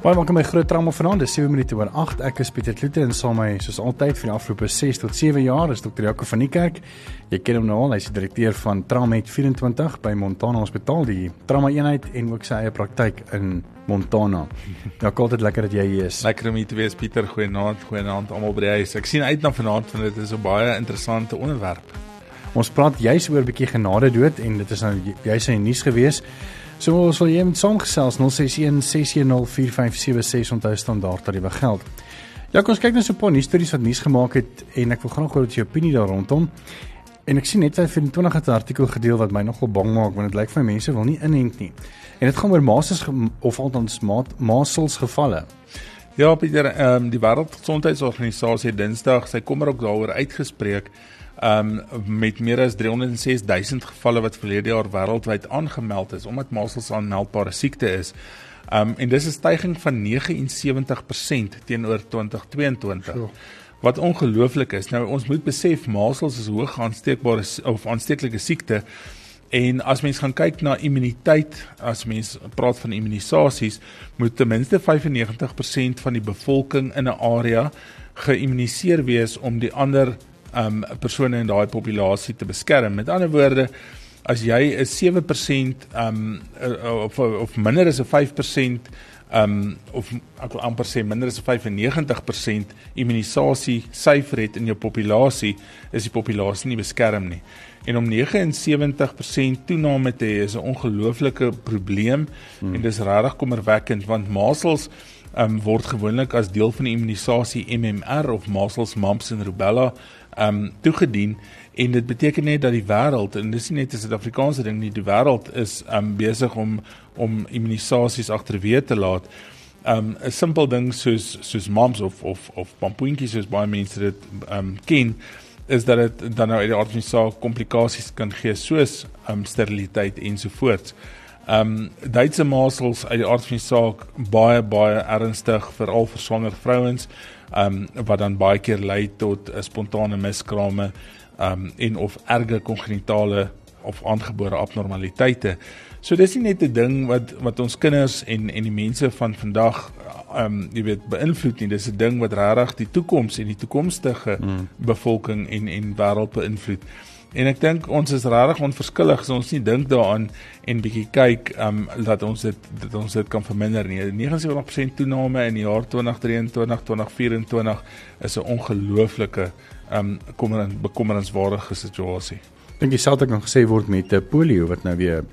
Baie welkom by Groot Trauma vanaand. Dis 7 minute oor 8. Ek is Pieter Kloete en saam met my soos altyd vir die afgelope 6 tot 7 jaar is Dr. Jaco van die Kerk. Jy ken hom nou al, hy's die direkteur van Traumet 24 by Montana Hospitaal, die trauma eenheid en ook sy eie praktyk in Montana. Ja, altyd lekker dat jy hier is. Lekker om hier te wees Pieter. Goeienaand, goeienaand almal by die huis. Ek sien uit na vanaand want dit is 'n baie interessante onderwerp. Ons praat juis oor 'n bietjie genade dood en dit is nou juis in die nuus gewees. So ons wil jy met saamgesels 061 610 4576 onthou standaard tariewe geld. Ja, kom ons kyk net so 'n paar nuusstories wat nuus gemaak het en ek wil graag hoor wat jou opinie daar rondom. En ek sien net hy het 20 het 'n artikel gedeel wat my nogal bang maak want dit lyk vir mense wil nie inent nie. En dit gaan oor masels of althans masels gevalle. Ja, Pieter, ehm um, die Wêreldgesondheidsorganisasie Dinsdag, sy kom er ook daaroor uitgespreek um met meer as 306 000 gevalle wat verlede jaar wêreldwyd aangemeld is omdat masels 'n aanmeldbare siekte is. Um en dis 'n stygings van 79% teenoor 2022. Sure. Wat ongelooflik is. Nou ons moet besef masels is hoog aansteekbare of aansteeklike siekte. En as mens gaan kyk na immuniteit, as mens praat van immunisasies, moet ten minste 95% van die bevolking in 'n area geïmmuniseer wees om die ander um persone in daai populasie te beskerm. Met ander woorde, as jy 'n 7% um of of minder as 'n 5% um of ek wil amper sê minder as 'n 95% immunisasie syfer het in jou populasie, is die populasie nie beskerm nie. En om 79% toename te hê is 'n ongelooflike probleem hmm. en dis regtig kommerwekkend want masels um word gewoonlik as deel van die immunisasie MMR of measles, mumps en rubella um toegedien en dit beteken net dat die wêreld en dis nie net 'n Suid-Afrikaanse ding nie, die wêreld is um besig om om immunisasies agterweë te laat. Um 'n simpel ding soos soos mumps of of of pampoentjies soos baie mense dit um ken is dat dit dan nou uit die aard van die saak komplikasies kan gee soos um steriliteit ensovoorts. Um Duitse masels uit die aard van die saak baie baie ernstig veral vir swanger vrouens um wat dan baie keer lei tot uh, spontane miskrame um en of erge kongenitale of aangebore abnormaliteite. So dis nie net 'n ding wat wat ons kinders en en die mense van vandag um jy weet beïnvloed nie. Dis 'n ding wat regtig die toekoms en die toekomstige mm. bevolking en en wêreld beïnvloed. En ek dink ons is regtig onverskillig as ons nie dink daaraan en bietjie kyk um dat ons dit dat ons dit kan verminder nie. 79% toename in die jaar 2023 2024 is 'n ongelooflike um kommerend bekommerenswaardige situasie. Dink ek nog gesê word met polio wat nou weer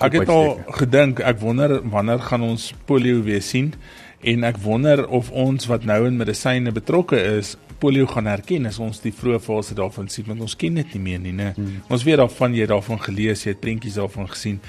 Ek het al gedink ek wonder wanneer gaan ons polio weer sien en ek wonder of ons wat nou in medisyne betrokke is polio gaan herken as ons die vroeë fase daarvan sien want ons ken dit nie meer nie, né? Hmm. Ons weet daarvan jy daarvan gelees, jy het prentjies daarvan gesien.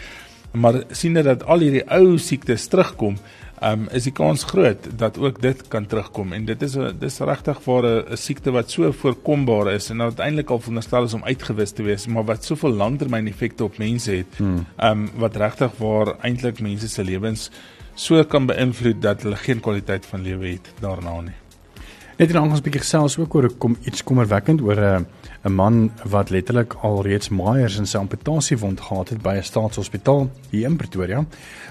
Maar sien dit dat al hierdie ou siektes terugkom, um, is die kans groot dat ook dit kan terugkom en dit is 'n dis regtig vir 'n siekte wat so voorkombaar is en wat eintlik al veronderstel is om uitgewis te wees, maar wat soveel langtermyn effekte op mense het. Hmm. Um wat regtig waar eintlik mense se lewens so kan beïnvloed dat hulle geen kwaliteit van lewe het daarna nie. Net en ons 'n bietjie gesels ook oor kom iets kommerwekkend oor 'n 'n man wat letterlik alreeds maaiers in sy amputasiewond gehad het by 'n staatshospitaal hier in Pretoria.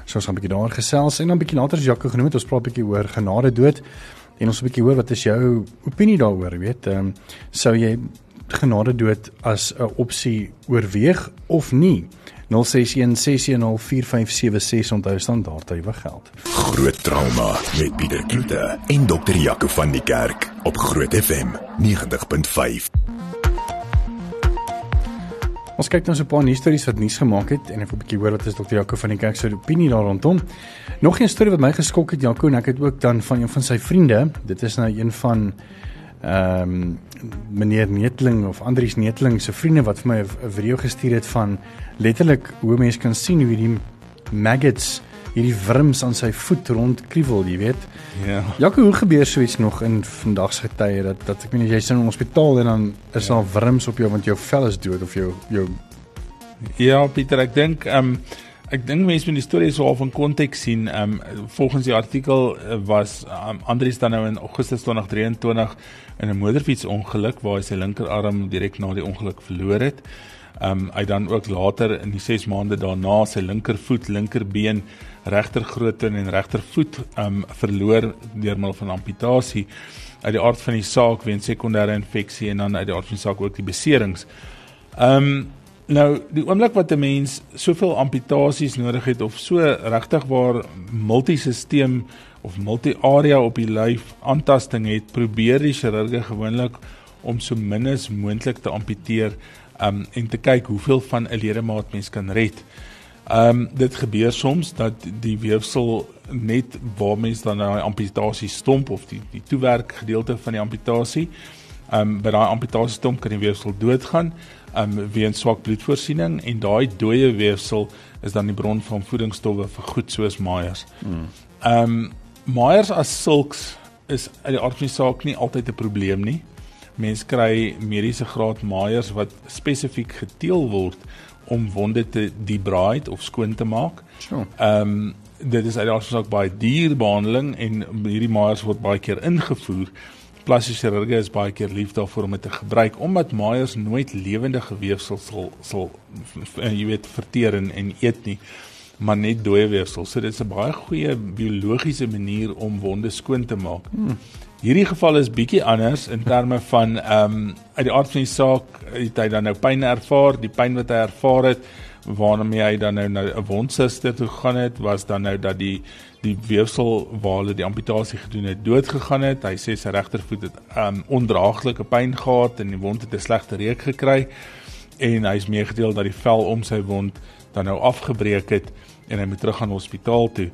So ons gaan 'n bietjie daaroor gesels en dan 'n bietjie later as Jaco genoem het, ons praat 'n bietjie oor genade dood en ons 'n bietjie hoor wat is jou opinie daaroor, weet? Ehm um, sou jy genade dood as 'n opsie oorweeg of nie? 0616104576 onthou standaard tariewe geld. Groot trauma met Pieter Kloete en dokter Jaco van die Kerk op Groot FM 90.5. Ons kyk nou so 'n paar nuusstories wat nuus gemaak het en ek wil 'n bietjie hoor wat is dokter Jaco van die Kerk se opinie daar rondom. Nog 'n storie wat my geskok het Jaco en ek het ook dan van een van sy vriende, dit is nou een van ehm um, meneer Netling of Andrius Netling se vriende wat vir my 'n video gestuur het van letterlik hoe mense kan sien hoe hierdie maggots hierdie wurms aan sy voet rond kriewel, jy weet. Ja. Ja, hoe gebeur so iets nog in vandag se tye dat dat ek meen jy sien in 'n hospitaal en dan is ja. daar wurms op jou want jou vel is dood of jou jou Ja, Pieter, ek dink ehm um, ek dink mense moet die storie so half in konteks sien. Ehm um, volgens die artikel eh, was um, Andries dan nou in Augustus 2023 in 'n motorfietsongeluk waar hy sy linkerarm direk na die ongeluk verloor het. Ehm um, hy dan ook later in die 6 maande daarna sy linkervoet, linkerbeen, regtergrootte en regtervoet ehm um, verloor deur middel van amputasie uit die aard van die saak weens sekondêre infeksie en dan uit die aard van die saak ook die beserings. Ehm um, Nou, die oomblik wat 'n mens soveel amputasies nodig het of so regtig waar multisisteem of multi-area op die lyf aantasting het, probeer die chirurge gewoonlik om so min as moontlik te amputeer um en te kyk hoeveel van 'n ledemaat mens kan red. Um dit gebeur soms dat die weefsel net waar mens dan daai amputasie stomp of die die toewerk gedeelte van die amputasie, um by daai amputasie stomp kan die weefsel doodgaan um weens swak bloedvoorsiening en daai dooie weefsel is dan die bron van voedingsstowwe vir goed soos Myers. Hmm. Um Myers as sulks is uit die aard van die saak nie altyd 'n probleem nie. Mense kry mediese graad Myers wat spesifiek geteel word om wonde te debride of skoon te maak. Sure. Um dit is uit die aard van die saak baie duur behandeling en hierdie Myers word baie keer ingevoer plastiese chirurge is baie keer lief daarvoor om dit te gebruik omdat maaiers nooit lewende weefsel sal sal eh, jy weet verteer en, en eet nie maar net dooie weefsel. So dit is 'n baie goeie biologiese manier om wonde skoon te maak. Hmm. Hierdie geval is bietjie anders in terme van ehm um, uit die aard van die saak het hy dan nou pyn ervaar, die pyn wat hy ervaar het waarmee hy dan nou na 'n wondsuster toe gegaan het was dan nou dat die die weefsel waar hulle die amputasie gedoen het dood gegaan het. Hy sê sy regtervoet het um ondraaglike pyn gehad en die wond het 'n slegte reuk gekry en hy's meegedeel dat die vel om sy wond dan nou afgebreek het en hy moet terug gaan hospitaal toe.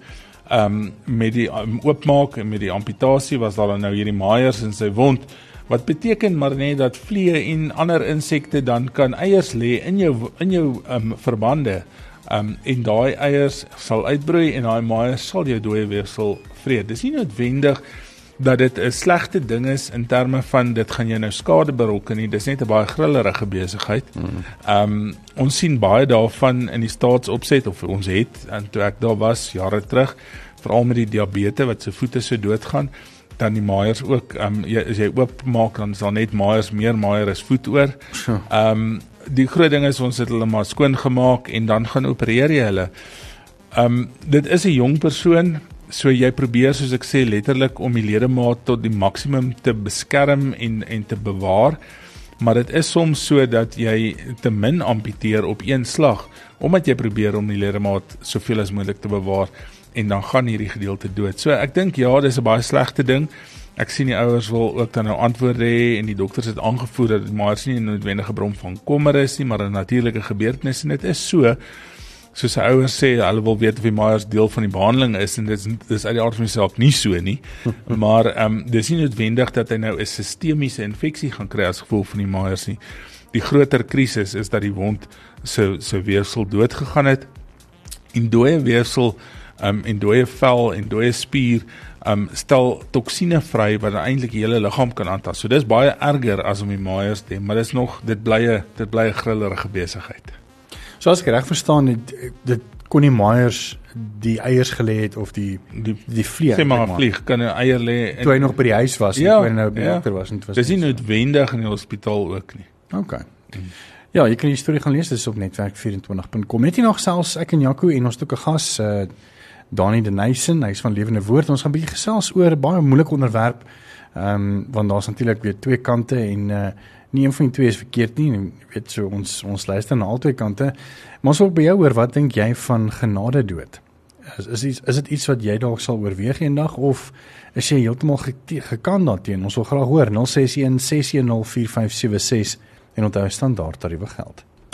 Um met die um, oopmaak en met die amputasie was daar dan nou hierdie maaiers in sy wond wat beteken maar net dat vliee en ander insekte dan kan eiers lê in jou in jou um, verbande um, en daai eiers sal uitbroei en daai maaiers sal jou dooie weefsel vreet. Dis nie noodwendig dat dit 'n slegte ding is in terme van dit gaan jou nou skade berokken nie. Dis net 'n baie grillerige besigheid. Ehm um, ons sien baie daarvan in die staatsopset of ons het en toe ek daar was jare terug veral met die diabetes wat se voete so doodgaan dan die maaiers ook ehm um, jy as jy oopmaak dan is daar net maaiers meer maaier as voet oor. Ehm um, die groot ding is ons het hulle maar skoon gemaak en dan gaan opereer jy hulle. Ehm um, dit is 'n jong persoon so jy probeer soos ek sê letterlik om die ledemaat tot die maksimum te beskerm en en te bewaar. Maar dit is soms so dat jy te min amputeer op een slag omdat jy probeer om die ledemaat soveel as moontlik te bewaar en dan gaan hierdie gedeelte dood. So ek dink ja, dis 'n baie slegte ding. Ek sien die ouers wil ook dan nou antwoorde hê en die dokters het aangevoer dat dit maar nie 'n noodwendige bron van kommer is nie, maar 'n natuurlike gebeurtenis en dit is so. Soos die ouers sê, hulle wil weet of die Myers deel van die behandeling is en dit is dis uit die aard van die saak nie so nie. maar ehm um, dis nie noodwendig dat hy nou 'n sistemiese infeksie gaan kry as gevolg van die Myers nie. Die groter krisis is dat die wond se se weefsel dood gegaan het. En dooie weefsel um, en dooie vel en dooie spier um stel toksine vry wat eintlik die hele liggaam kan aantas. So dis baie erger as om die maaiers te, maar dis nog dit bly 'n dit bly 'n grillerige besigheid. So as ek reg verstaan het dit kon die maaiers die eiers gelê het of die die die vlieg. Sê maar vlieg kan 'n eier lê toe hy nog by die huis was ja, en nou by die ja. dokter was en dit was Dis nie noodwendig in die hospitaal ook nie. OK. Ja, jy kan die storie gaan lees dis op netwerk24.com. Het jy nog selfs ek en Jaco en ons het ook 'n gas uh Dani Denison, hy's van Lewende Woord. Ons gaan 'n bietjie gesels oor 'n baie moeilike onderwerp. Ehm um, want daar's natuurlik weer twee kante en uh nie een van die twee is verkeerd nie. Jy weet so ons ons luister na albei kante. Maar ons wil by jou hoor, wat dink jy van genade dood? Is is iets, is dit iets wat jy dalk sal oorweeg eendag of is jy heeltemal gekant daarteen? Ons wil graag hoor 061 610 4576 en onthou standaard tariewe geld.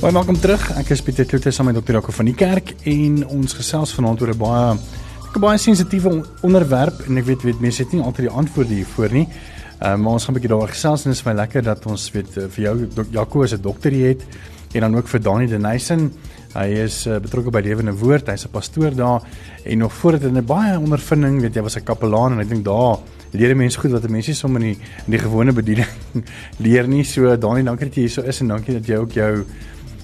Baie welkom terug. Ek is Pieter Kloete saam met Dr. Jaco van die kerk en ons gesels vanaand oor 'n baie 'n baie sensitiewe onderwerp en ek weet weet mense het nie altyd die antwoorde hiervoor nie. Ehm uh, maar ons gaan 'n bietjie daaroor gesels en dit is baie lekker dat ons weet uh, vir jou Jaco as 'n dokter hier het en dan ook vir Dani Denison. Hy is uh, betrokke by Lewende Woord, hy's 'n pastoor daar en nog voordat hy 'n baie ondervinding, weet jy, was 'n kapelaan en ek dink daar leer mense goed wat mense sommer in die in die gewone bediening leer nie. So Dani, dankie dat jy hier so is en dankie dat jy ook jou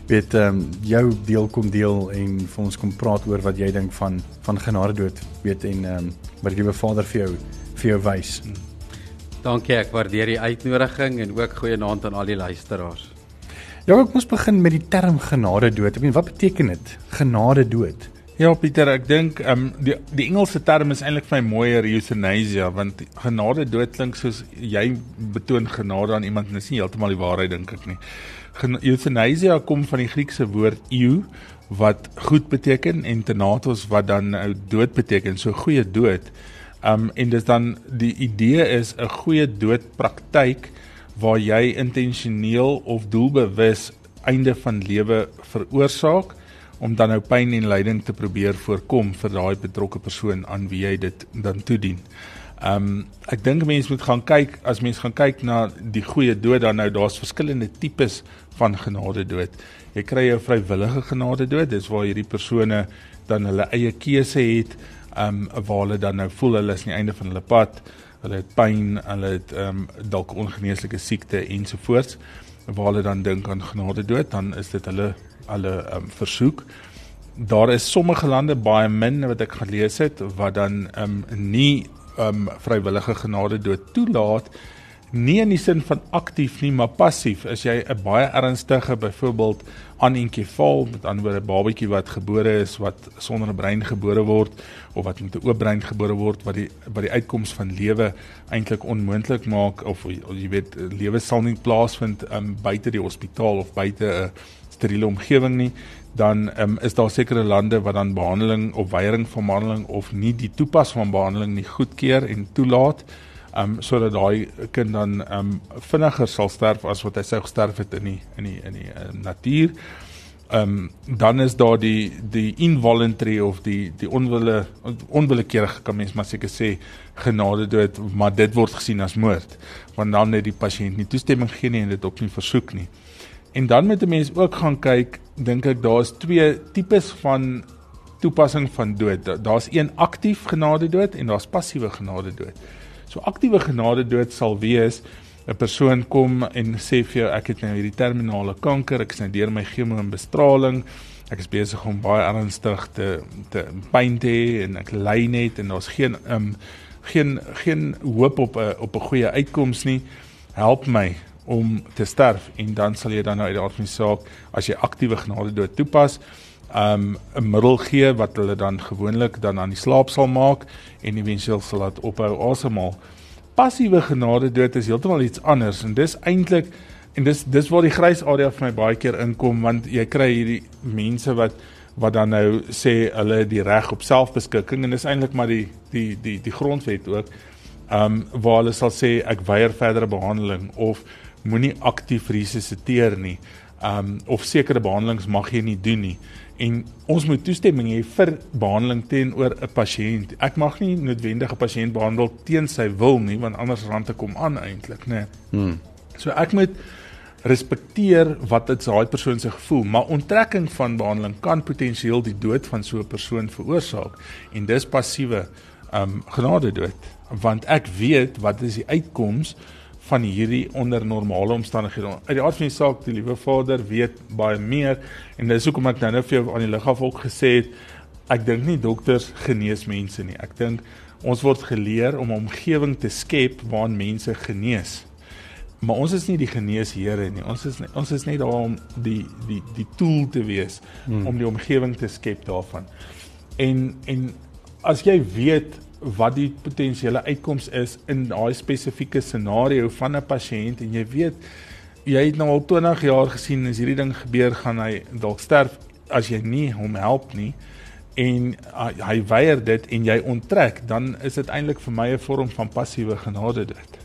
weet ehm um, jou deel kom deel en vir ons kom praat oor wat jy dink van van genade dood weet en ehm um, wat die liewe Vader vir jou vir jou wys. Dankie, ek waardeer die uitnodiging en ook goeienaand aan al die luisteraars. Ja, ek moet begin met die term genade dood. Ek meen, wat beteken dit? Genade dood. Ja, Pieter, ek dink ehm um, die die Engelse term is eintlik vir my mooier euthanasia want genade dood klink soos jy betoon genade aan iemand en dit is nie heeltemal die waarheid dink ek nie. Euthanasia kom van die Griekse woord eu wat goed beteken en thanatos wat dan nou dood beteken, so goeie dood. Um en dis dan die idee is 'n goeie doodpraktyk waar jy intentioneel of doelbewus einde van lewe veroorsaak om dan nou pyn en lyding te probeer voorkom vir daai betrokke persoon aan wie jy dit dan toedien. Um ek dink mense moet gaan kyk as mense gaan kyk na die goeie dood dan nou daar's verskillende tipes van genade dood. Jy kry 'n vrywillige genade dood, dis waar hierdie persone dan hulle eie keuse het, um waar hulle dan nou voel hulle is aan die einde van hulle pad, hulle het pyn, hulle het um dalk ongeneeslike siekte ensovoorts, waar hulle dan dink aan genade dood, dan is dit hulle hulle um versoek. Daar is sommige lande baie min wat ek gelees het wat dan um nie um vrywillige genade dood toelaat nie in die sin van aktief nie, maar passief. As jy 'n baie ernstige byvoorbeeld anenkefaal met ander woorde 'n babatjie wat gebore is wat sonder 'n brein gebore word of wat met 'n oop brein gebore word wat die wat die uitkoms van lewe eintlik onmoontlik maak of jy weet lewe sal nie plaasvind um, buite die hospitaal of buite 'n steriele omgewing nie dan um, is daar sekere lande wat dan behandeling of weiering van behandeling of nie die toepas van behandeling nie goedkeur en toelaat um sodat daai kind dan um vinniger sal sterf as wat hy sou gesterf het in die in die in die uh, natuur. Um dan is daar die die involuntary of die die onwille onwillekeurige kan mens maar seker sê genade dood, maar dit word gesien as moord want dan het die pasiënt nie toestemming gegee nie en dit ook nie versoek nie. En dan moet 'n mens ook gaan kyk, dink ek daar's twee tipes van toepassing van dood. Daar's een aktief genade dood en daar's passiewe genade dood. So aktiewe genade dood sal wees 'n persoon kom en sê vir jou ek het nou hierdie terminale kanker, ek is nou deur my chemo en bestraling. Ek is besig om baie ernstig te te pyn te hê en ek ly net en daar's geen um geen geen hoop op 'n op 'n goeie uitkoms nie. Help my om te sterf en dan sal jy dan nou uit die aard van die saak as jy aktiewe genade dood toepas um 'n middel gee wat hulle dan gewoonlik dan aan die slaap sal maak en eventueel sal dit ophou asemhaal. Passiewe genade dood is heeltemal iets anders en dis eintlik en dis dis waar die grys area vir my baie keer inkom want jy kry hierdie mense wat wat dan nou sê hulle die reg op selfbeskikking en dis eintlik maar die die die die grondwet ook. Um waar hulle sal sê ek weier verdere behandeling of moenie aktief resusiteer nie. Um of sekere behandelings mag jy nie doen nie en ons moet toestemming hê vir behandeling teenoor 'n pasiënt. Ek mag nie noodwendig 'n pasiënt behandel teen sy wil nie, want anders rande kom aan eintlik, né? Hmm. So ek moet respekteer wat dit daai persoon se gevoel, maar onttrekking van behandeling kan potensieel die dood van so 'n persoon veroorsaak en dis passiewe um, genade dood, want ek weet wat is die uitkoms van hierdie onder normale omstandighede. Uit die aard van die saak, die liewe Vader weet baie meer en dis hoekom ek nou net vir jou aan die lig af ook gesê het ek dink nie dokters genees mense nie. Ek dink ons word geleer om 'n omgewing te skep waarin mense genees. Maar ons is nie die geneesheere nie. Ons is nie, ons is net daar om die die die tool te wees hmm. om die omgewing te skep daarvan. En en as jy weet wat die potensiële uitkoms is in daai spesifieke scenario van 'n pasiënt en jy weet jy het nou al 20 jaar gesien as hierdie ding gebeur gaan hy dalk sterf as jy nie hom help nie en uh, hy weier dit en jy onttrek dan is dit eintlik vir my 'n vorm van passiewe genade dit.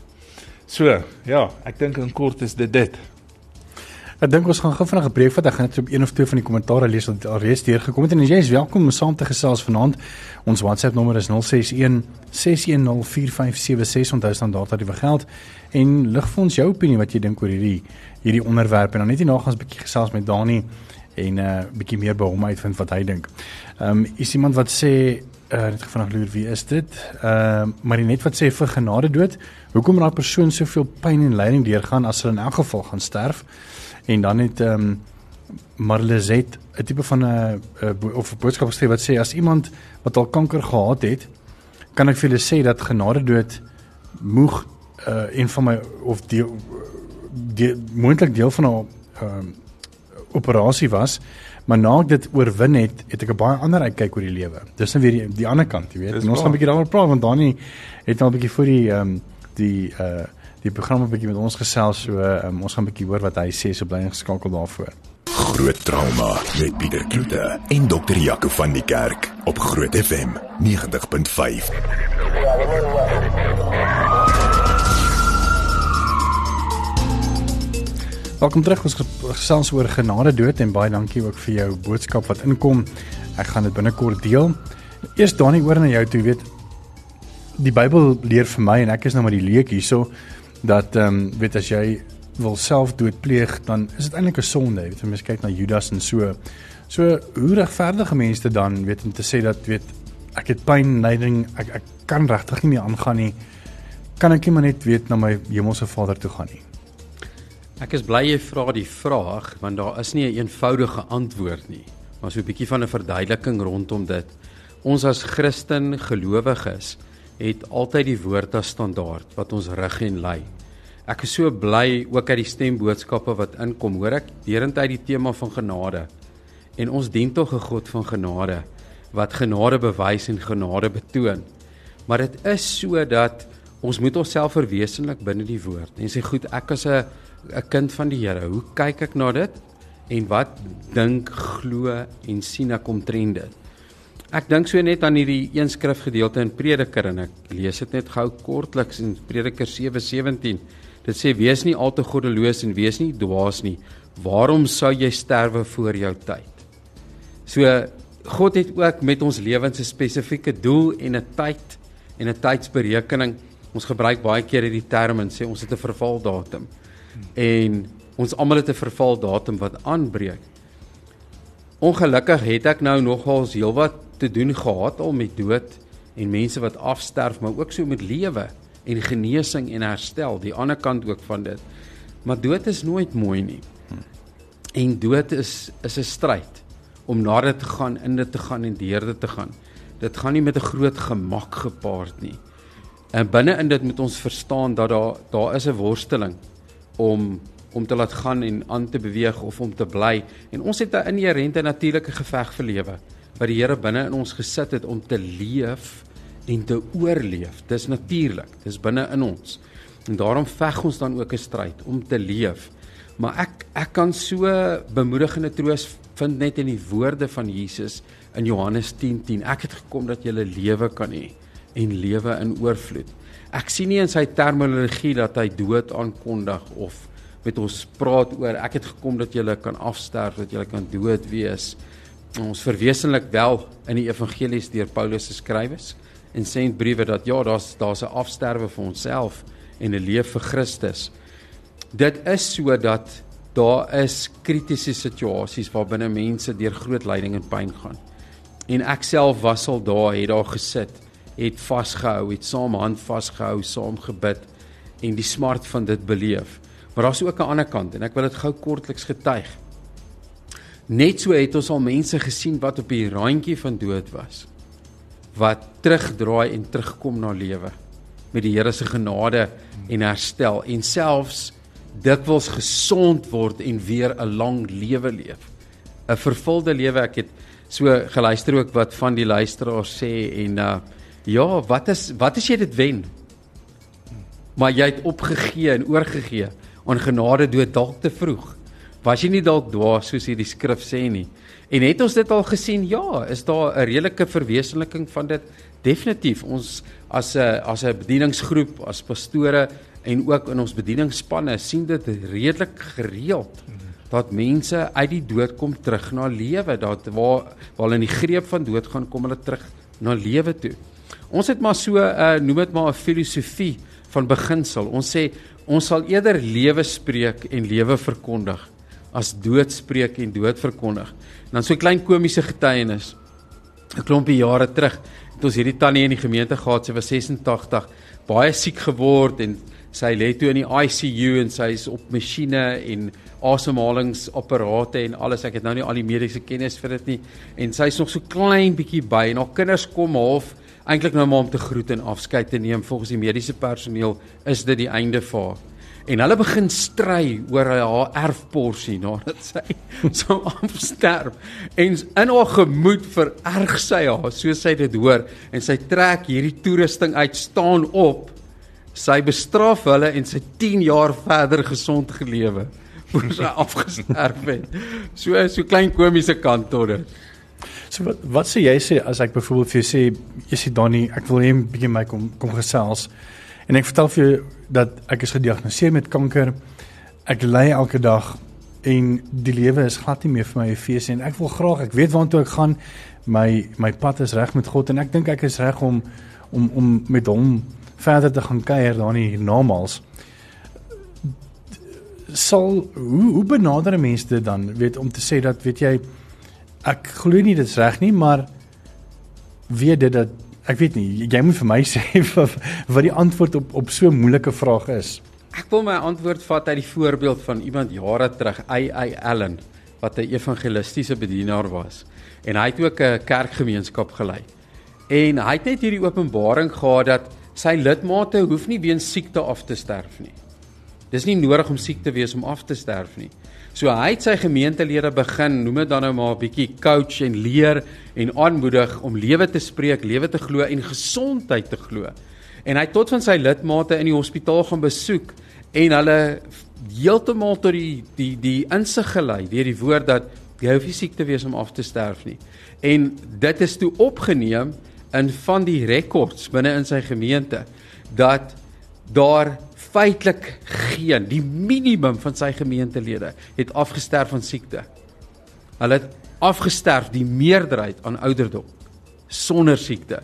So, ja, ek dink in kort is dit dit. Ek dink ons gaan gou vinnig 'n breek vat. Ek gaan net op een of twee van die kommentare lees wat alreeds deurgekom het en jy is welkom om saam te gesels vanaand. Ons WhatsApp nommer is 061 610 4576. Onthou standaard dat dit geld en lig vir ons jou opinie wat jy dink oor hierdie hierdie onderwerp en dan net hierna gaan ons 'n bietjie gesels met Dani en 'n uh, bietjie meer by hom uitvind wat hy dink. Ehm um, is iemand wat sê uh, net vanaand loer wie is dit? Ehm uh, maar net wat sê vir genade dood. Hoekom raak 'n persoon soveel pyn en lyding deurgaan as hulle in elk geval gaan sterf? En dan het ehm um, Marlezet 'n tipe van 'n of 'n boodskap geskryf wat sê as iemand wat al kanker gehad het, kan ek vir julle sê dat genade dood moeg uh, een van my of die die moontlik deel van 'n ehm um, operasie was maar na ek dit oorwin het, het ek 'n baie ander uitkyk oor die lewe. Dis nou weer die, die ander kant, jy weet. En ons gaan 'n bietjie daaroor praat want Dani het nou 'n bietjie vir die ehm um, die uh die programme bietjie met ons gesels so um, ons gaan 'n bietjie hoor wat hy sê so bly ingeskakel daarvoor. Groot trauma met Pieter Kloete en dokter Jaco van die Kerk op Groot FM 90.5. Welkom terug. Ons gesels oor genade dood en baie dankie ook vir jou boodskap wat inkom. Ek gaan dit binnekort deel. Eers Dani oor na jou toe, weet die Bybel leer vir my en ek is nou maar die leek hierso dat ehm um, weet as jy wil selfdood pleeg, dan is dit eintlik 'n sonde. Weet jy, mens kyk na Judas en so. So hoe regverdige mense dan weet om te sê dat weet ek het pyn, lyding, ek ek kan regtig nie meer aangaan nie. Kan ek nie maar net weet na my hemelse Vader toe gaan nie. Ek is bly jy vra die vraag want daar is nie 'n een eenvoudige antwoord nie. Maar so 'n bietjie van 'n verduideliking rondom dit. Ons as Christen gelowiges het altyd die woord as standaard wat ons rig en lei. Ek is so bly ook uit die stemboodskappe wat inkom. Hoor ek derentyd die tema van genade. En ons dien tog 'n God van genade wat genade bewys en genade betoon. Maar dit is so dat ons moet onsself verwesenlik binne die woord. En sê goed, ek as 'n 'n kind van die Here. Hoe kyk ek na dit? En wat dink, glo en sien ek omtrent dit? Ek dink so net aan hierdie een skrifgedeelte in Prediker en ek lees dit net gou kortliks in Prediker 7:17. Dit sê wees nie al te goddeloos en wees nie dwaas nie. Waarom sou jy sterwe voor jou tyd? So God het ook met ons lewens 'n spesifieke doel en 'n tyd en 'n tydsberekening. Ons gebruik baie keer hierdie term en sê ons het 'n vervaldatum en ons almal het 'n vervaldatum wat aanbreek. Ongelukkig het ek nou nogals heelwat te doen gehad al met dood en mense wat afsterf, maar ook so met lewe en genesing en herstel, die ander kant ook van dit. Maar dood is nooit mooi nie. En dood is is 'n stryd om na dit te gaan, in dit te gaan en deur dit te gaan. Dit gaan nie met 'n groot gemak gepaard nie. En binne in dit moet ons verstaan dat daar daar is 'n worsteling om om te laat gaan en aan te beweeg of om te bly. En ons het 'n inherente natuurlike geveg vir lewe wat die Here binne in ons gesit het om te leef en te oorleef. Dis natuurlik. Dis binne in ons. En daarom veg ons dan ook 'n stryd om te leef. Maar ek ek kan so bemoedigende troos vind net in die woorde van Jesus in Johannes 10:10. 10. Ek het gekom dat jy lewe kan hê en lewe in oorvloed. Ek sien nie in sy terminologie dat hy dood aankondig of met ons praat oor ek het gekom dat jy kan afsterf, dat jy kan dood wees. Ons verwesenlik wel in die evangelies deur Paulus se skrywes en sê in briewe dat ja, daar's daar's 'n afsterwe vir onsself en 'n lewe vir Christus. Dit is sodat daar is kritiese situasies waar binne mense deur groot lyding en pyn gaan. En ek self was al daar, het daar gesit het vasgehou, het saam hand vasgehou, saam gebid en die smart van dit beleef. Maar daar's ook 'n ander kant en ek wil dit gou kortliks getuig. Net so het ons al mense gesien wat op die randjie van dood was. Wat terugdraai en terugkom na lewe met die Here se genade en herstel en selfs dikwels gesond word en weer 'n lang lewe leef. 'n Vervulde lewe. Ek het so geluister ook wat van die luisteraars sê en uh Ja, wat is wat as jy dit wen? Maar jy het opgegee en oorgegee aan genade dood dalk te vroeg. Was jy nie dalk dwaas soos hierdie skrif sê nie? En het ons dit al gesien? Ja, is daar 'n redelike verwesenliking van dit? Definitief. Ons as 'n as 'n bedieningsgroep, as pastore en ook in ons bedieningsspanne sien dit redelik gereeld dat mense uit die dood kom terug na lewe, dat waar waar hulle in die greep van dood gaan kom hulle terug na lewe toe. Ons het maar so 'n uh, noem dit maar 'n filosofie van beginsel. Ons sê ons sal eerder lewe spreek en lewe verkondig as dood spreek en dood verkondig. En dan so 'n klein komiese getuienis. 'n Klompie jare terug het ons hierdie tannie in die gemeente gehad, sy was 86, baie siek geword en sy lê toe in die ICU en sy is op masjiene en asemhalingsapparate en alles. Ek het nou nie al die mediese kennis vir dit nie en sy is nog so klein bietjie by en haar kinders kom half eintlik nou maar om te groet en afskeid te neem. Volgens die mediese personeel is dit die einde vir haar en hulle begin stry oor haar erfporsie nadat sy so afsterf. En in haar gemoed vererg sy haar soos sy dit hoor en sy trek hierdie toerusting uit staan op. Sy bestraf hulle en sy 10 jaar verder gesond gelewe voor sy afgesterf het. So so klein komiese kant tot dit. So wat wat sê jy sê as ek byvoorbeeld vir jou sê jy sê Donnie ek wil hê 'n bietjie my kom kom gesels en ek vertel vir jou dat ek is gediagnoseer met kanker. Ek ly elke dag en die lewe is glad nie meer vir my 'n fees en ek wil graag, ek weet waartoe ek gaan. My my pad is reg met God en ek dink ek is reg om om om met hom verder te gaan kuier daar in hiernamaals. Sal hoe hoe benader mense dit dan weet om te sê dat weet jy ek glo nie dit is reg nie, maar weet dit dat Ek weet nie, jy moet vir my sê wat die antwoord op op so 'n moeilike vraag is. Ek wil my antwoord vat uit die voorbeeld van iemand jare terug, A.I. Allen, wat 'n evangelistiese bedienaar was. En hy het ook 'n kerkgemeenskap gelei. En hy het net hierdie openbaring gehad dat sy lidmate hoef nie weens siekte af te sterf nie. Dis nie nodig om siek te wees om af te sterf nie. So hy het sy gemeentelede begin, noem dit dan nou maar 'n bietjie coach en leer en aanmoedig om lewe te spreek, lewe te glo en gesondheid te glo. En hy het tot van sy lidmate in die hospitaal gaan besoek en hulle heeltemal tot die die die insig gelei deur die woord dat jy hoef nie siek te wees om af te sterf nie. En dit is toe opgeneem in van die rekords binne in sy gemeente dat daar feitelik geen die minimum van sy gemeentelede het afgesterf van siekte. Hulle het afgesterf die meerderheid aan ouderdom sonder siekte.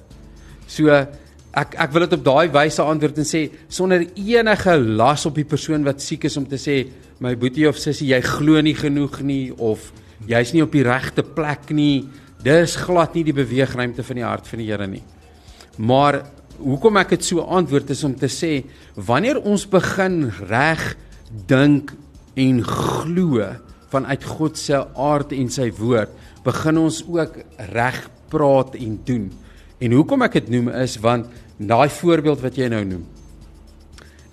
So ek ek wil dit op daai wyse antwoord en sê sonder enige las op die persoon wat siek is om te sê my boetie of sussie jy glo nie genoeg nie of jy's nie op die regte plek nie. Dis glad nie die beweegruimte van die hart van die Here nie. Maar hoekom ek dit so antwoord is om te sê wanneer ons begin reg dink en glo vanuit God se aard en sy woord, begin ons ook reg praat en doen. En hoekom ek dit noem is want daai voorbeeld wat jy nou noem.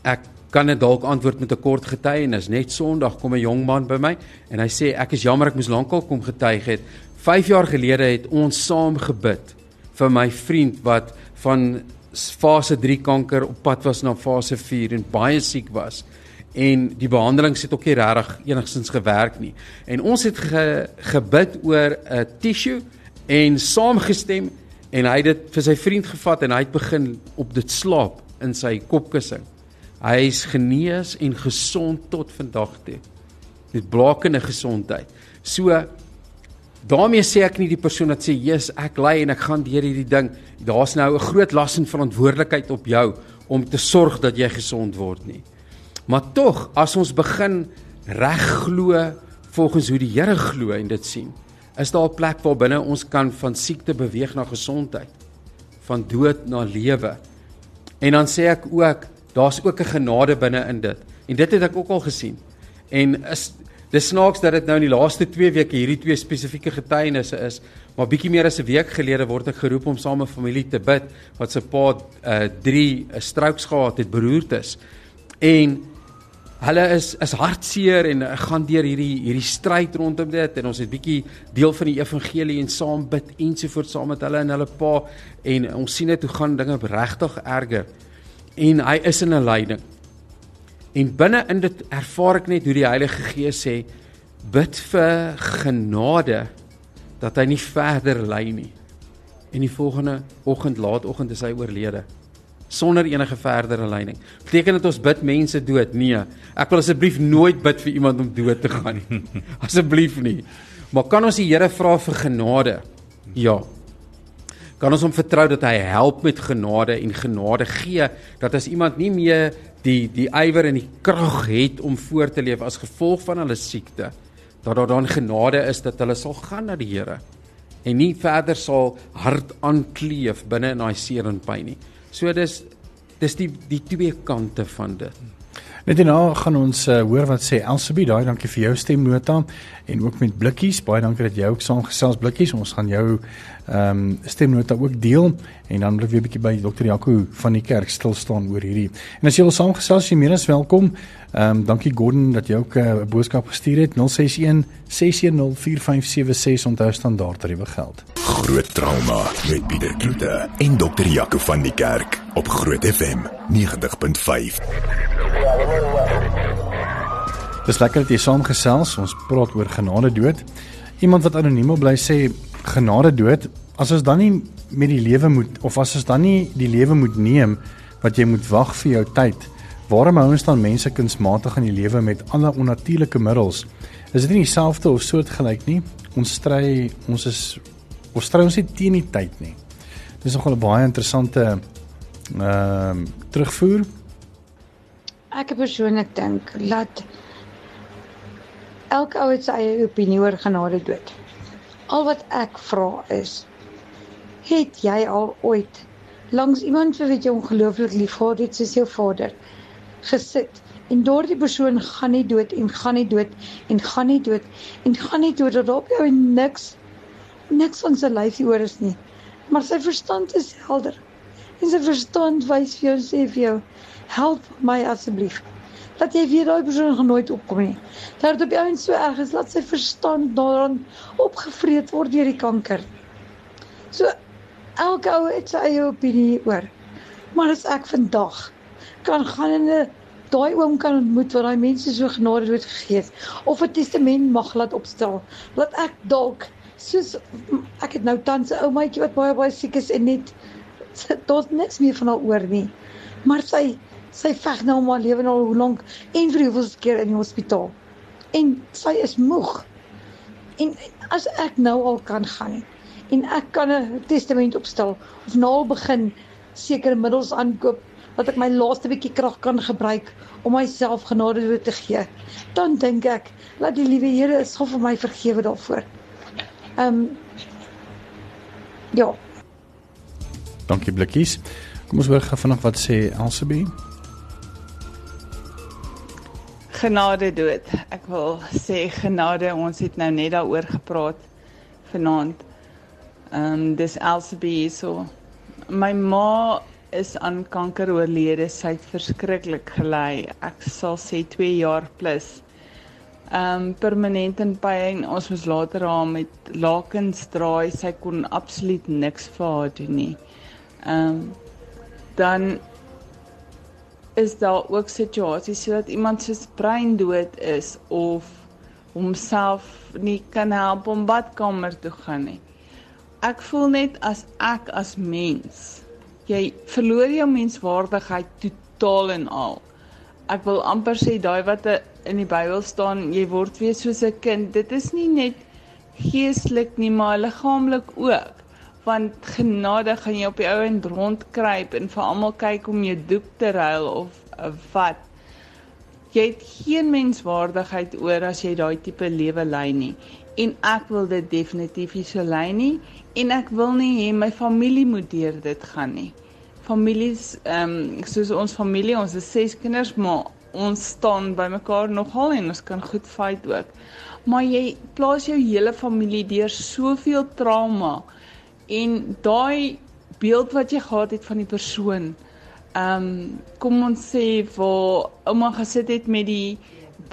Ek kan dit dalk antwoord met 'n kort getuienis. Net Sondag kom 'n jong man by my en hy sê ek is jammer ek moes lankal kom getuig het. 5 jaar gelede het ons saam gebid vir my vriend wat van fase 3 kanker op pad was na fase 4 en baie siek was en die behandeling het ook nie regtig enigstens gewerk nie. En ons het ge, gebid oor 'n tissue en saamgestem en hy het dit vir sy vriend gevat en hy het begin op dit slaap in sy kopkussing. Hy is genees en gesond tot vandag toe. Met blakende gesondheid. So daarmee sê ek nie die persoon wat sê Jesus ek ly en ek gaan deur hierdie ding. Daar's nou 'n groot las en verantwoordelikheid op jou om te sorg dat jy gesond word nie. Maar tog as ons begin reg glo volgens hoe die Here glo en dit sien is daar 'n plek waar binne ons kan van siekte beweeg na gesondheid van dood na lewe. En dan sê ek ook daar's ook 'n genade binne in dit. En dit het ek ook al gesien. En is Dis snaaks dat dit nou in die laaste 2 weke hierdie twee spesifieke getuienisse is, maar bietjie meer as 'n week gelede word ek geroep om saam met familie te bid wat se pa 'n uh, 3 'n strokes gehad het, beroertes. En hulle is is hartseer en gaan deur hierdie hierdie stryd rondom dit en ons het bietjie deel van die evangelie en saam bid ensovoorts saam met hulle en hulle pa en ons sien dit hoe gaan dinge regtig erger. En hy is in 'n lyding. En binne in dit ervaar ek net hoe die Heilige Gees sê bid vir genade dat hy nie verder ly nie. En die volgende oggend, laatoggend is hy oorlede. sonder enige verdere leiding. Beteken dit ons bid mense dood? Nee. Ek wil asseblief nooit bid vir iemand om dood te gaan nie. asseblief nie. Maar kan ons die Here vra vir genade? Ja. Kan ons hom vertrou dat hy help met genade en genade gee dat as iemand nie meer die die ywer en die krag het om voort te leef as gevolg van hulle siekte, dat daar dan genade is dat hulle sal gaan na die Here en nie verder sal hard aankleef binne in daai seer en pyn nie. So dis dis die die twee kante van dit. Net nou gaan ons uh, hoor wat sê Elsabie, daai dankie vir jou stemnota en ook met blikkies. Baie dankie dat jy ook saamgesels blikkies. Ons gaan jou ehm um, stemnota ook deel en dan ek weer 'n bietjie by Dr. Jaco van die kerk stil staan oor hierdie. En as jy wil saamgesels, jy meer as welkom. Ehm um, dankie Gordon dat jy ook eh, 'n uh, boodskap gestuur het 061 610 4576 onthou standaard tariewe geld. Groot trauma met Pieter Kloete en Dr. Jaco van die kerk op Groot FM 90.5. Dis lekker dat jy saamgesels. Ons praat oor genade dood. Iemand wat anoniem bly sê genade dood, as ons dan nie met die lewe moet of as ons dan nie die lewe moet neem wat jy moet wag vir jou tyd. Waarom hou ons dan mense kunsmatig in die lewe met ander onnatuurlike middels? Is dit nie dieselfde of soortgelyk nie? Ons stry, ons is ons stry ons nie teen die tyd nie. Dis nogal 'n baie interessante ehm uh, terugvoer Ek persoonlik dink dat elke ou het sy eie opinie oor genade dood. Al wat ek vra is: het jy al ooit langs iemand vir wie jy ongelooflik liefgehad het soos jou vader gesit en daardie persoon gaan nie dood en gaan nie dood en gaan nie dood en gaan nie dood dat op jou niks niks van sy lyfie oor is nie. Maar sy verstand is helder. En sy verstand wys vir jou sê vir jou help my asseblief. Dat jy weer daai persoon genooit opkom nie. Dat dit op jou en so erg is dat sy verstand daaraan opgevreet word deur die kanker. So elke ou het sy eie opinie oor. Maar as ek vandag kan gaan in 'n daai oom kan ontmoet wat daai mense so genade dood gegee het of 'n testament mag laat opstel, laat ek dalk soos ek het nou tans 'n oumaatjie wat baie baie siek is en net tot niks meer van haar oor nie. Maar sy sy veg nou om haar lewe nou hoe lank en vir hoeveel keer in die hospitaal. En sy is moeg. En as ek nou al kan gaan en ek kan 'n testament opstel of nou begin sekere middels aankoop dat ek my laaste bietjie krag kan gebruik om myself genade te gee, dan dink ek dat die liewe Here sal vir my vergewe daarvoor. Ehm um, Ja. Dankie blikkies. Kom ons hoor gou vanaand wat sê Elsabie genade dood. Ek wil sê genade, ons het nou net daaroor gepraat vanaand. Ehm um, dis Elsabie hierso. My ma is aan kanker oorlede. Sy het verskriklik gely. Ek sal sê 2 jaar plus. Um, permanent in pyn. Ons moes later haar met lakens draai. Sy kon absoluut niks vir haar doen nie. Ehm um, dan is daar ook situasies sodat iemand se brein dood is of homself nie kan help om badkamer toe gaan nie. Ek voel net as ek as mens, jy verloor jou menswaardigheid totaal en al. Ek wil amper sê daai wat in die Bybel staan, jy word weer soos 'n kind. Dit is nie net geestelik nie, maar liggaamlik ook. Want genade gaan jy op die ou en rondkruip en vir almal kyk om jou doek te ruil of wat. Jy het geen menswaardigheid oor as jy daai tipe lewe lei nie. En ek wil dit definitief nie so lei nie. En ek wil nie hê my familie moet deur dit gaan nie. Families ehm um, soos ons familie ons is ses kinders maar ons staan by mekaar nogal en ons kan goed fight ook. Maar jy plaas jou hele familie deur soveel trauma en daai beeld wat jy gehad het van die persoon ehm um, kom ons sê waar ouma gesit het met die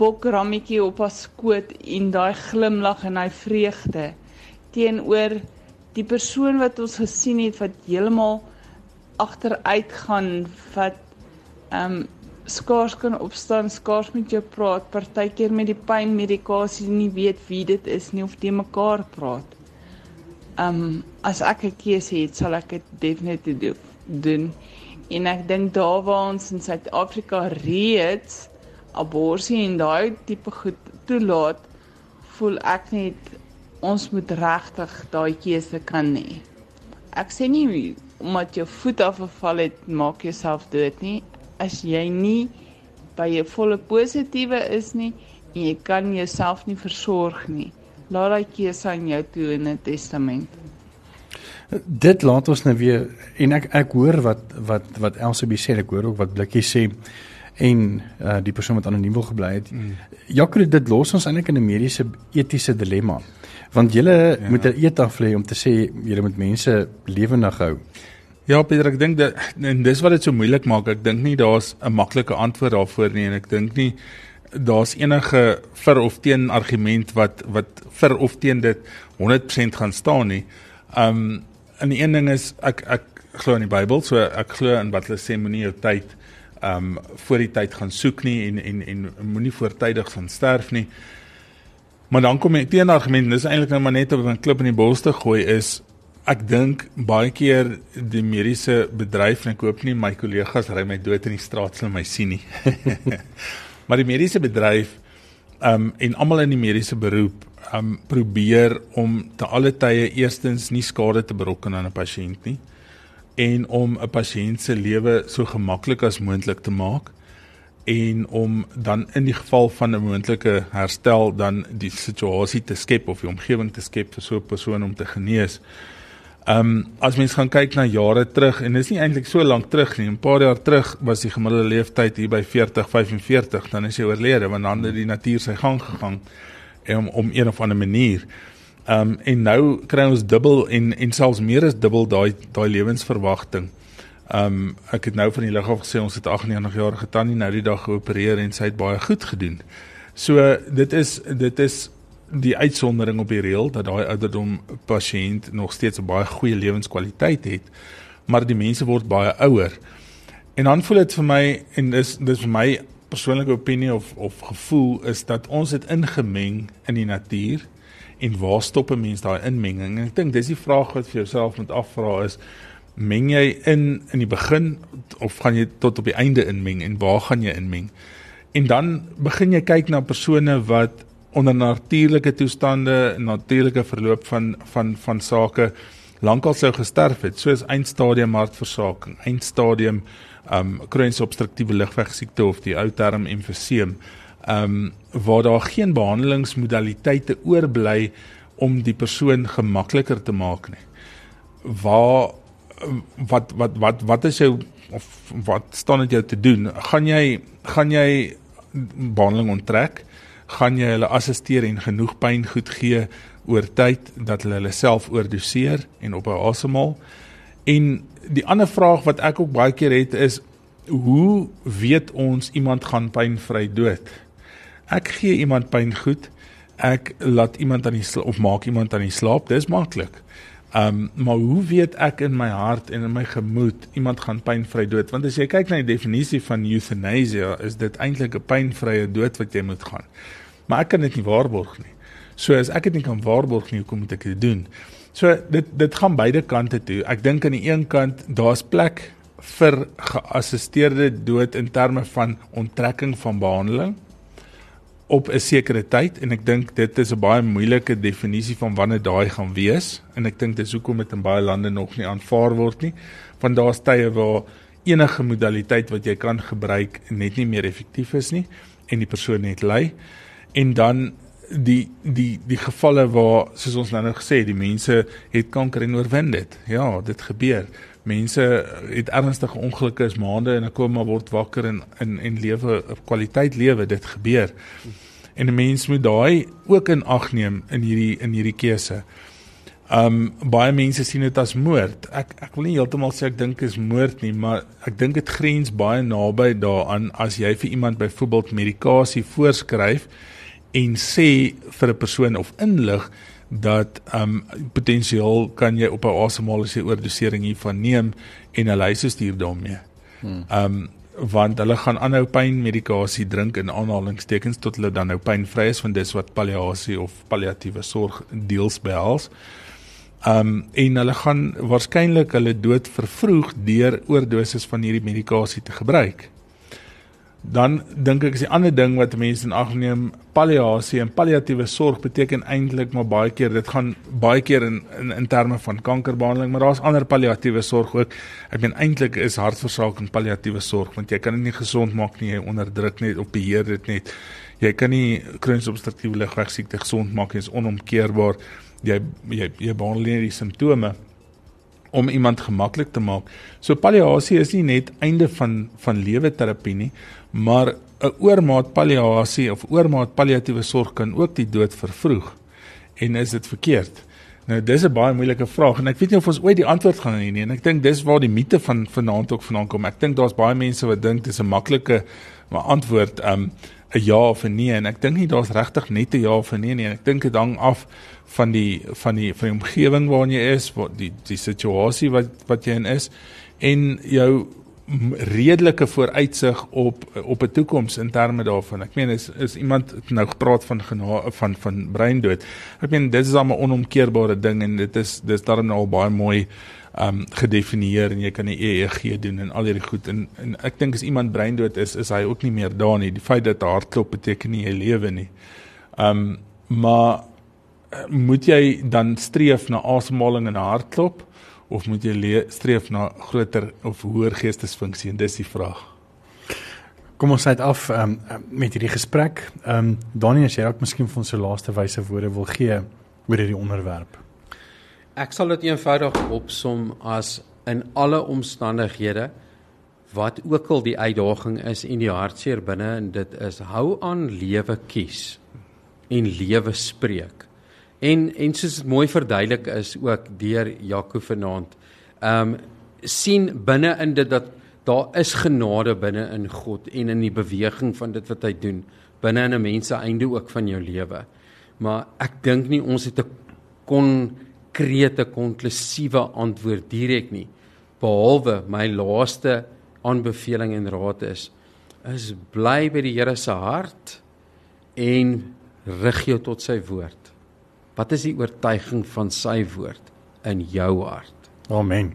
bokrammetjie op haar skoot en daai glimlag en hy vreugde teenoor die persoon wat ons gesien het wat heeltemal agteruit gaan wat ehm um, skaars kan opstaan, skaars met jou praat, partykeer met die pynmedikasie nie weet wie dit is nie of te mekaar praat. Um, as ek 'n keuse het, sal ek dit definitief doen. En ek dink daar waar ons in Suid-Afrika reeds abortus en daai tipe goed toelaat, voel ek net ons moet regtig daai keuse kan hê. Ek sê nie omdat jou voet afgeval het maak jouself dood nie. As jy nie by 'n volle positiewe is nie en jy kan jouself nie versorg nie, laat daai keuse aan jou toe in 'n testament. Dit laat ons nou weer en ek ek hoor wat wat wat Elsabie sê, ek hoor ook wat Blikkie sê en uh, die persoon wat anoniem wil gebly het. Mm. Jaco dit los ons eintlik in 'n mediese etiese dilemma. Want jy ja. moet 'n eet aflê om te sê jy moet mense lewendig hou. Ja, Pieter, ek dink dat en dis wat dit so moeilik maak. Ek dink nie daar's 'n maklike antwoord daarvoor nie en ek dink nie daar's enige vir of teen argument wat wat vir of teen dit 100% gaan staan nie. Um en die een ding is ek ek glo in die Bybel, so ek glo in wat hulle sê moenie jou tyd um voor die tyd gaan soek nie en en en moenie voortydig gaan sterf nie. Maar dan kom jy teenargument, dis eintlik nou maar net op 'n klip in die bos te gooi is ek dink baie keer die mediese bedryf en ek hoop nie my kollegas ry my dood in die straat sal my sien nie. maar die mediese bedryf um en almal in die mediese beroep um probeer om te alle tye eerstens nie skade te berokken aan 'n pasiënt nie en om 'n pasiënt se lewe so gemaklik as moontlik te maak en om dan in die geval van 'n moontlike herstel dan die situasie te skep of die omgewing te skep vir so 'n persoon om te genees. Ehm um, as mens gaan kyk na jare terug en dis nie eintlik so lank terug nie, 'n paar jaar terug was die gemiddelde leeftyd hier by 40, 45, dan is jy oorlede want dan het die natuur sy gang gegaan om om een of ander manier. Ehm um, en nou kry ons dubbel en en selfs meer as dubbel daai daai lewensverwagting. Ehm um, ek het nou van die lig af gesê ons het 98 jarige tannie nou die dag geopereer en sy het baie goed gedoen. So dit is dit is die uitsondering op die reël dat daai ouderdom pasiënt nog steeds 'n baie goeie lewenskwaliteit het, maar die mense word baie ouer. En dan voel dit vir my en dis dis vir my persoonlike opinie of of gevoel is dat ons het ingemeng in die natuur en waar stop 'n mens daai inmenging? En ek dink dis die vraag wat vir jouself moet afvra is meng jy in in die begin of gaan jy tot op die einde inmeng en waar gaan jy inmeng? En dan begin jy kyk na persone wat onder natuurlike toestande, natuurlike verloop van van van sake lankal sou gesterf het, soos eindstadium hartversaking, eindstadium um kroniese obstruktiewe lugweegsiekte of die ou term emfyseem um waar daar geen behandelingsmodaliteite oorbly om die persoon gemakliker te maak nie. Waar wat wat wat wat is jou of wat staan dit jou te doen? Gaan jy gaan jy behandeling onttrek? Gaan jy hulle assisteer en genoeg pyn goed gee oor tyd dat hulle hulle self oordoseer en op 'n asemhaal? En die ander vraag wat ek ook baie keer het is hoe weet ons iemand gaan pynvry dood? Ek gee iemand pyn goed. Ek laat iemand aan die of maak iemand aan die slaap. Dis maklik. Um maar hoe weet ek in my hart en in my gemoed iemand gaan pynvry dood? Want as jy kyk na die definisie van euthanasia, is dit eintlik 'n pynvrye dood wat jy moet gaan. Maar ek kan dit nie waarborg nie. So as ek dit nie kan waarborg nie, hoe moet ek dit doen? So dit dit gaan beide kante toe. Ek dink aan die een kant daar's plek vir geassisteerde dood in terme van onttrekking van behandeling op 'n sekere tyd en ek dink dit is 'n baie moeilike definisie van wanneer daai gaan wees en ek dink dis hoekom dit in baie lande nog nie aanvaar word nie want daar's tye waar enige modaliteit wat jy kan gebruik net nie meer effektief is nie en die persoon net ly en dan die die die gevalle waar soos ons nou nou gesê die mense het kanker en oorwin dit ja dit gebeur mense het ernstige ongelukke is maande en dan kom maar word wakker en in en lewe kwaliteit lewe dit gebeur en 'n mens moet daai ook in ag neem in hierdie in hierdie keuse. Um baie mense sien dit as moord. Ek ek wil nie heeltemal sê ek dink is moord nie, maar ek dink dit grens baie naby daaraan as jy vir iemand byvoorbeeld medikasie voorskryf en sê vir 'n persoon of inlig dat um potensiaal kan jy op 'n asemhaliese oordosering hiervan neem en 'n lyse stuur daarmee. Hmm. Um want hulle gaan aanhou pynmedikasie drink in aanhalingstekens tot hulle dan nou pynvry is want dis wat palliasie of palliatiewe sorg deels behels. Um en hulle gaan waarskynlik hulle dood vervroeg deur oordoses van hierdie medikasie te gebruik dan dink ek is die ander ding wat mense in ag neem palliasie en palliatiewe sorg beteken eintlik maar baie keer dit gaan baie keer in in, in terme van kankerbehandeling maar daar's ander palliatiewe sorg ook. Ek meen eintlik is hartversaking palliatiewe sorg want jy kan dit nie gesond maak nie jy onderdruk net of beheer dit net. Jy kan nie kroniese obstruktiewe lugweegsiekte gesond maak dit is onomkeerbaar. Jy jy jy behandel nie die simptome om iemand gemaklik te maak. So palliasie is nie net einde van van lewe terapie nie, maar 'n oormaat palliasie of oormaat palliatiewe sorg kan ook die dood vervroeg. En is dit verkeerd? Nou dis 'n baie moeilike vraag en ek weet nie of ons ooit die antwoord gaan hê nie en ek dink dis waar die mite van vanaand ook vandaan kom. Ek dink daar's baie mense wat dink dis 'n maklike maar antwoord um 'n ja of 'n nee en ek dink nie daar's regtig net 'n ja of 'n nee nie. Ek dink dit hang af van die van die van die omgewing waarin jy is, wat die die situasie wat wat jy in is en jou redelike vooruitsig op op 'n toekoms in terme daarvan. Ek meen is is iemand nou gepraat van van van breindood. Ek meen dit is 'n onomkeerbare ding en dit is dis daarom nou al baie mooi um gedefinieer en jy kan 'n EEG doen en al hierdie goed en, en ek dink as iemand breindood is, is hy ook nie meer daar nie. Die feit dat hartklop beteken nie hy lewe nie. Um maar moet jy dan streef na asemhaling en hartklop? of moet jy streef na groter of hoër geestesfunksie en dis die vraag. Kom ons sluit af um, met hierdie gesprek. Ehm um, Daniel, as jy dalk miskien vir ons se laaste wyse woorde wil gee oor hierdie onderwerp. Ek sal dit eenvoudig opsom as in alle omstandighede wat ook al die uitdaging is en die hartseer binne en dit is hou aan lewe kies en lewe spreek. En en soos dit mooi verduidelik is ook deur Jaco vanaand. Ehm um, sien binne in dit dat daar is genade binne in God en in die beweging van dit wat hy doen binne in 'n mens se einde ook van jou lewe. Maar ek dink nie ons het 'n konkrete konklusiewe antwoord direk nie behalwe my laaste aanbeveling en raad is is bly by die Here se hart en rig jou tot sy woord. Wat is die oortuiging van sy woord in jou hart? Amen.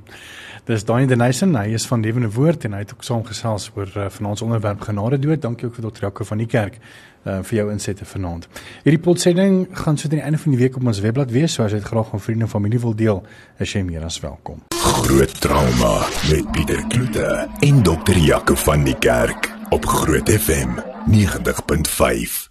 Dis Daniel Denison, hy is van Lewende Woord en hy het ook saamgesels oor uh, van ons onderwerp genade dood. Dankie ook vir Dr. Jaco van die kerk uh, vir jou insette vanaand. Hierdie potsending gaan so teen die einde van die week op ons webblad wees, so as jy dit graag aan vriende en familie wil deel, is jy meer as welkom. Groot trauma met Pieter Kloete en Dr. Jaco van die kerk op Groot FM 90.5.